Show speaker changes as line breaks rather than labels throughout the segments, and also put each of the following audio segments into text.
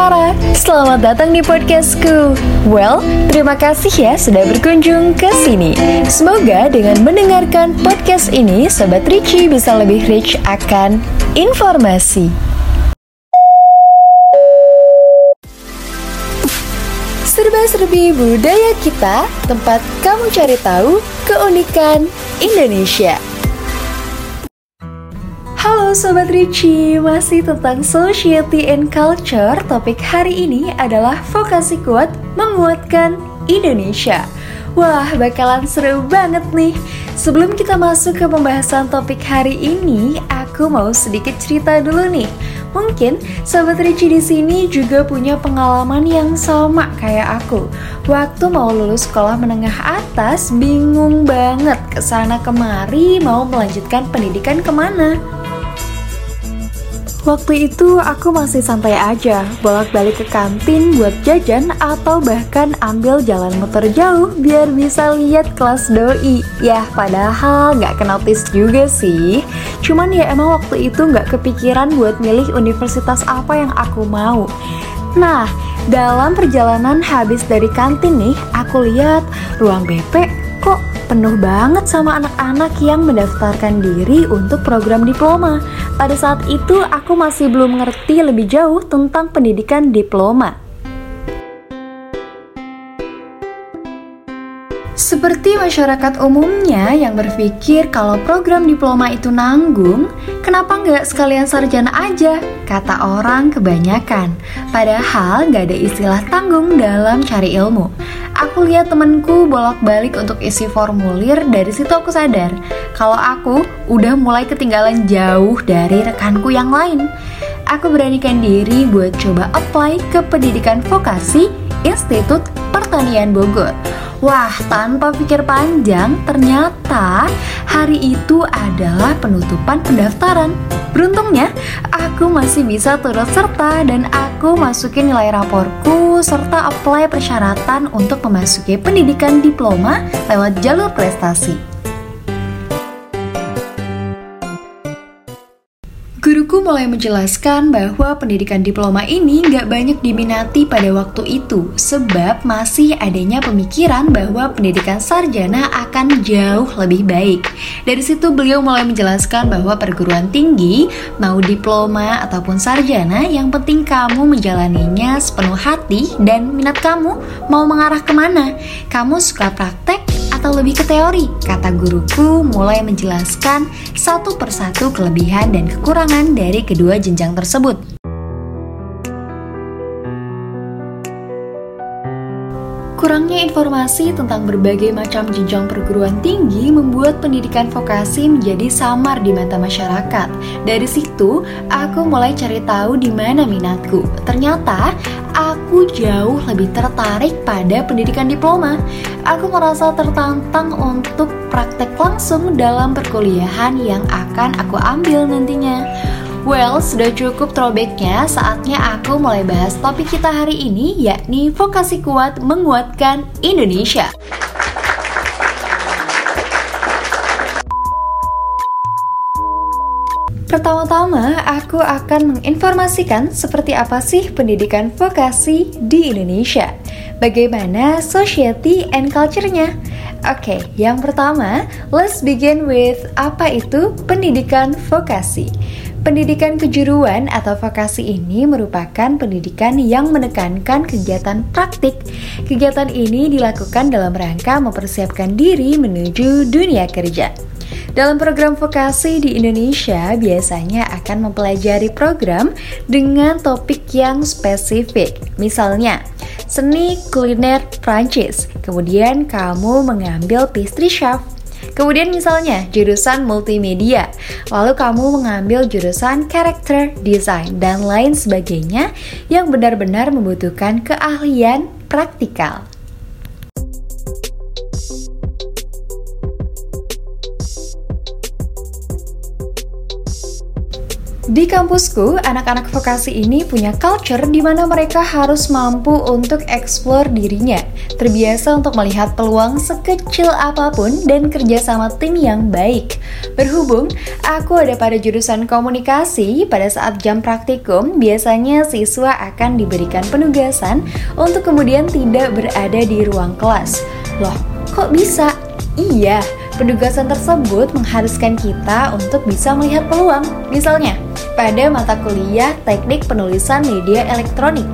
Rara, selamat datang di podcastku. Well, terima kasih ya sudah berkunjung ke sini. Semoga dengan mendengarkan podcast ini, Sobat Ricci bisa lebih rich akan informasi. Serba-serbi budaya kita, tempat kamu cari tahu keunikan Indonesia. Halo Sobat Ricci, masih tentang Society and Culture. Topik hari ini adalah vokasi kuat menguatkan Indonesia. Wah, bakalan seru banget nih. Sebelum kita masuk ke pembahasan topik hari ini Aku mau sedikit cerita dulu nih. Mungkin Sobat Ricci di sini juga punya pengalaman yang sama kayak aku. Waktu mau lulus sekolah menengah atas Bingung banget ke sana kemari mau melanjutkan pendidikan ke mana Waktu itu aku masih santai aja, bolak-balik ke kantin buat jajan atau bahkan ambil jalan motor jauh biar bisa lihat kelas doi. Ya, padahal nggak kenotis juga sih. Cuman ya emang waktu itu nggak kepikiran buat milih universitas apa yang aku mau. Nah, dalam perjalanan habis dari kantin nih, aku lihat ruang BP penuh banget sama anak-anak yang mendaftarkan diri untuk program diploma. Pada saat itu aku masih belum ngerti lebih jauh tentang pendidikan diploma. Seperti masyarakat umumnya yang berpikir kalau program diploma itu nanggung, kenapa nggak sekalian sarjana aja? Kata orang kebanyakan. Padahal nggak ada istilah tanggung dalam cari ilmu. Aku lihat temenku bolak-balik untuk isi formulir, dari situ aku sadar kalau aku udah mulai ketinggalan jauh dari rekanku yang lain. Aku beranikan diri buat coba apply ke pendidikan vokasi Institut Pertanian Bogor. Wah, tanpa pikir panjang, ternyata hari itu adalah penutupan pendaftaran. Beruntungnya, aku masih bisa turut serta dan aku masukin nilai raporku serta apply persyaratan untuk memasuki pendidikan diploma lewat jalur prestasi. Guruku mulai menjelaskan bahwa pendidikan diploma ini nggak banyak diminati pada waktu itu sebab masih adanya pemikiran bahwa pendidikan sarjana akan jauh lebih baik. Dari situ beliau mulai menjelaskan bahwa perguruan tinggi mau diploma ataupun sarjana yang penting kamu menjalaninya sepenuh hati dan minat kamu mau mengarah ke mana. Kamu suka praktek atau lebih ke teori? Kata guruku mulai menjelaskan satu persatu kelebihan dan kekurangan dari kedua jenjang tersebut. Kurangnya informasi tentang berbagai macam jenjang perguruan tinggi membuat pendidikan vokasi menjadi samar di mata masyarakat. Dari situ, aku mulai cari tahu di mana minatku. Ternyata, aku jauh lebih tertarik pada pendidikan diploma. Aku merasa tertantang untuk praktek langsung dalam perkuliahan yang akan aku ambil nantinya. Well, sudah cukup throwbacknya, saatnya aku mulai bahas topik kita hari ini yakni vokasi kuat menguatkan Indonesia. Pertama-tama, aku akan menginformasikan seperti apa sih pendidikan vokasi di Indonesia. Bagaimana society and culture-nya? Oke, okay, yang pertama, let's begin with apa itu pendidikan vokasi. Pendidikan kejuruan atau vokasi ini merupakan pendidikan yang menekankan kegiatan praktik. Kegiatan ini dilakukan dalam rangka mempersiapkan diri menuju dunia kerja. Dalam program vokasi di Indonesia biasanya akan mempelajari program dengan topik yang spesifik. Misalnya, seni kuliner Prancis. Kemudian kamu mengambil pastry chef Kemudian misalnya jurusan multimedia, lalu kamu mengambil jurusan character design dan lain sebagainya yang benar-benar membutuhkan keahlian praktikal. Di kampusku, anak-anak vokasi ini punya culture di mana mereka harus mampu untuk eksplor dirinya, terbiasa untuk melihat peluang sekecil apa pun dan kerja sama tim yang baik. Berhubung aku ada pada jurusan komunikasi, pada saat jam praktikum, biasanya siswa akan diberikan penugasan untuk kemudian tidak berada di ruang kelas. Loh, kok bisa? Iya, penugasan tersebut mengharuskan kita untuk bisa melihat peluang. Misalnya, pada mata kuliah Teknik Penulisan Media Elektronik.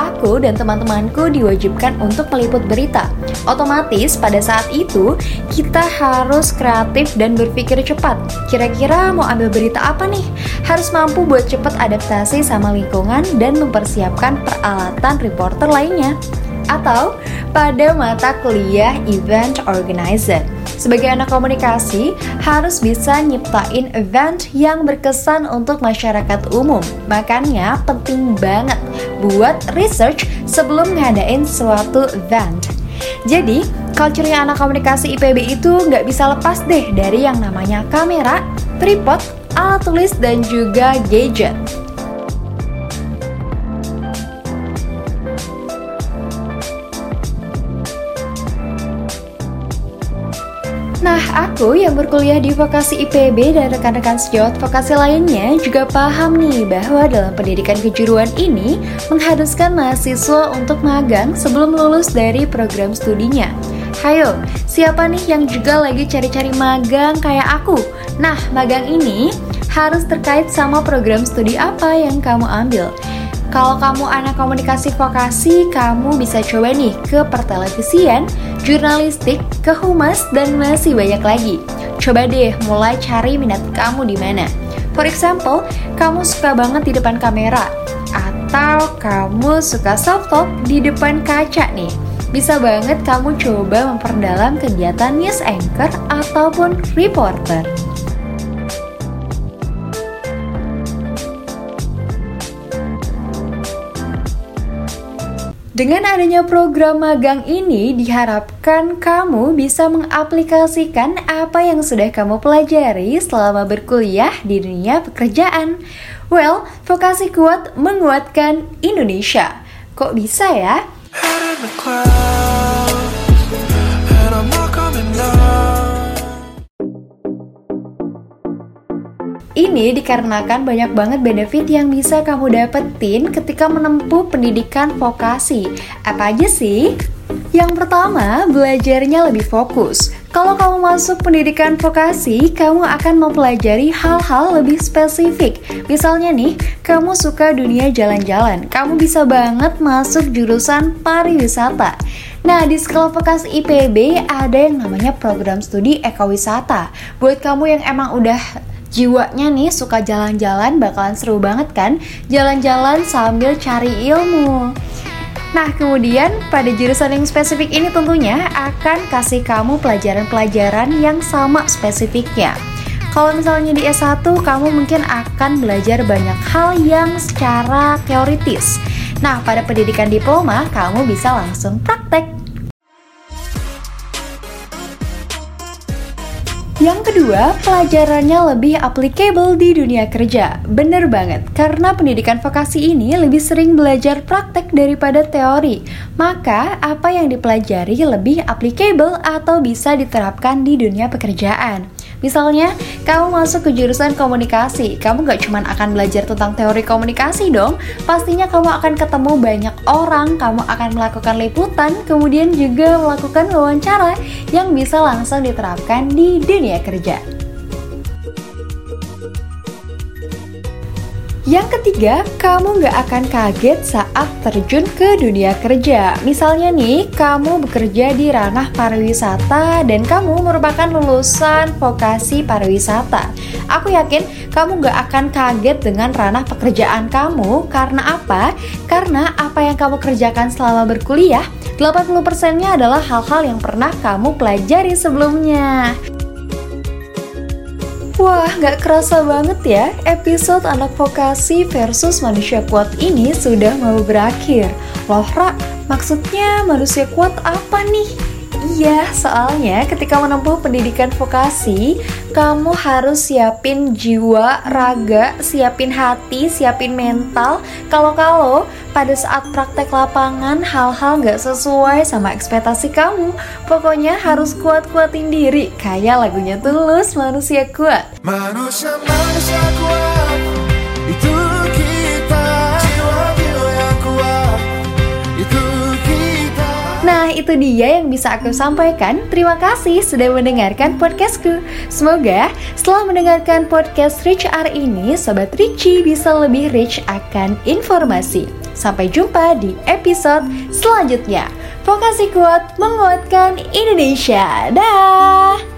Aku dan teman-temanku diwajibkan untuk meliput berita. Otomatis pada saat itu kita harus kreatif dan berpikir cepat. Kira-kira mau ambil berita apa nih? Harus mampu buat cepat adaptasi sama lingkungan dan mempersiapkan peralatan reporter lainnya atau pada mata kuliah Event Organizer. Sebagai anak komunikasi, harus bisa nyiptain event yang berkesan untuk masyarakat umum. Makanya penting banget buat research sebelum ngadain suatu event. Jadi, culture anak komunikasi IPB itu nggak bisa lepas deh dari yang namanya kamera, tripod, alat tulis, dan juga gadget. Nah, aku yang berkuliah di vokasi IPB dan rekan-rekan sejawat vokasi lainnya juga paham nih bahwa dalam pendidikan kejuruan ini mengharuskan mahasiswa untuk magang sebelum lulus dari program studinya. Hayo, siapa nih yang juga lagi cari-cari magang kayak aku? Nah, magang ini harus terkait sama program studi apa yang kamu ambil. Kalau kamu anak komunikasi vokasi, kamu bisa coba nih ke pertelevisian, jurnalistik, ke humas, dan masih banyak lagi. Coba deh mulai cari minat kamu di mana. For example, kamu suka banget di depan kamera, atau kamu suka self-talk di depan kaca nih. Bisa banget kamu coba memperdalam kegiatan news anchor ataupun reporter. Dengan adanya program magang ini, diharapkan kamu bisa mengaplikasikan apa yang sudah kamu pelajari selama berkuliah di dunia pekerjaan. Well, vokasi kuat menguatkan Indonesia. Kok bisa ya? Ini dikarenakan banyak banget benefit yang bisa kamu dapetin ketika menempuh pendidikan vokasi. Apa aja sih? Yang pertama, belajarnya lebih fokus. Kalau kamu masuk pendidikan vokasi, kamu akan mempelajari hal-hal lebih spesifik. Misalnya nih, kamu suka dunia jalan-jalan, kamu bisa banget masuk jurusan pariwisata. Nah, di sekolah vokasi IPB ada yang namanya program studi ekowisata. Buat kamu yang emang udah jiwanya nih suka jalan-jalan bakalan seru banget kan jalan-jalan sambil cari ilmu Nah, kemudian pada jurusan yang spesifik ini tentunya akan kasih kamu pelajaran-pelajaran yang sama spesifiknya. Kalau misalnya di S1, kamu mungkin akan belajar banyak hal yang secara teoritis. Nah, pada pendidikan diploma, kamu bisa langsung praktek. Yang kedua, pelajarannya lebih applicable di dunia kerja. Bener banget, karena pendidikan vokasi ini lebih sering belajar praktek daripada teori. Maka, apa yang dipelajari lebih applicable atau bisa diterapkan di dunia pekerjaan. Misalnya, kamu masuk ke jurusan komunikasi, kamu gak cuma akan belajar tentang teori komunikasi dong, pastinya kamu akan ketemu banyak orang, kamu akan melakukan liputan, kemudian juga melakukan wawancara yang bisa langsung diterapkan di dunia kerja. Yang ketiga, kamu nggak akan kaget saat terjun ke dunia kerja. Misalnya nih, kamu bekerja di ranah pariwisata dan kamu merupakan lulusan vokasi pariwisata. Aku yakin kamu nggak akan kaget dengan ranah pekerjaan kamu karena apa? Karena apa yang kamu kerjakan selama berkuliah, 80%-nya adalah hal-hal yang pernah kamu pelajari sebelumnya. Wah, nggak kerasa banget ya, episode anak vokasi versus manusia kuat ini sudah mau berakhir. Loh, Ra, maksudnya manusia kuat apa nih? Iya, soalnya ketika menempuh pendidikan vokasi, kamu harus siapin jiwa, raga, siapin hati, siapin mental. Kalau-kalau pada saat praktek lapangan hal-hal nggak sesuai sama ekspektasi kamu, pokoknya harus kuat-kuatin diri. Kayak lagunya Tulus, Manusia Kuat. Manusia, manusia kuat, itu dia yang bisa aku sampaikan. Terima kasih sudah mendengarkan podcastku. Semoga setelah mendengarkan podcast Rich R ini, Sobat Richie bisa lebih rich akan informasi. Sampai jumpa di episode selanjutnya. Vokasi kuat menguatkan Indonesia. Dah.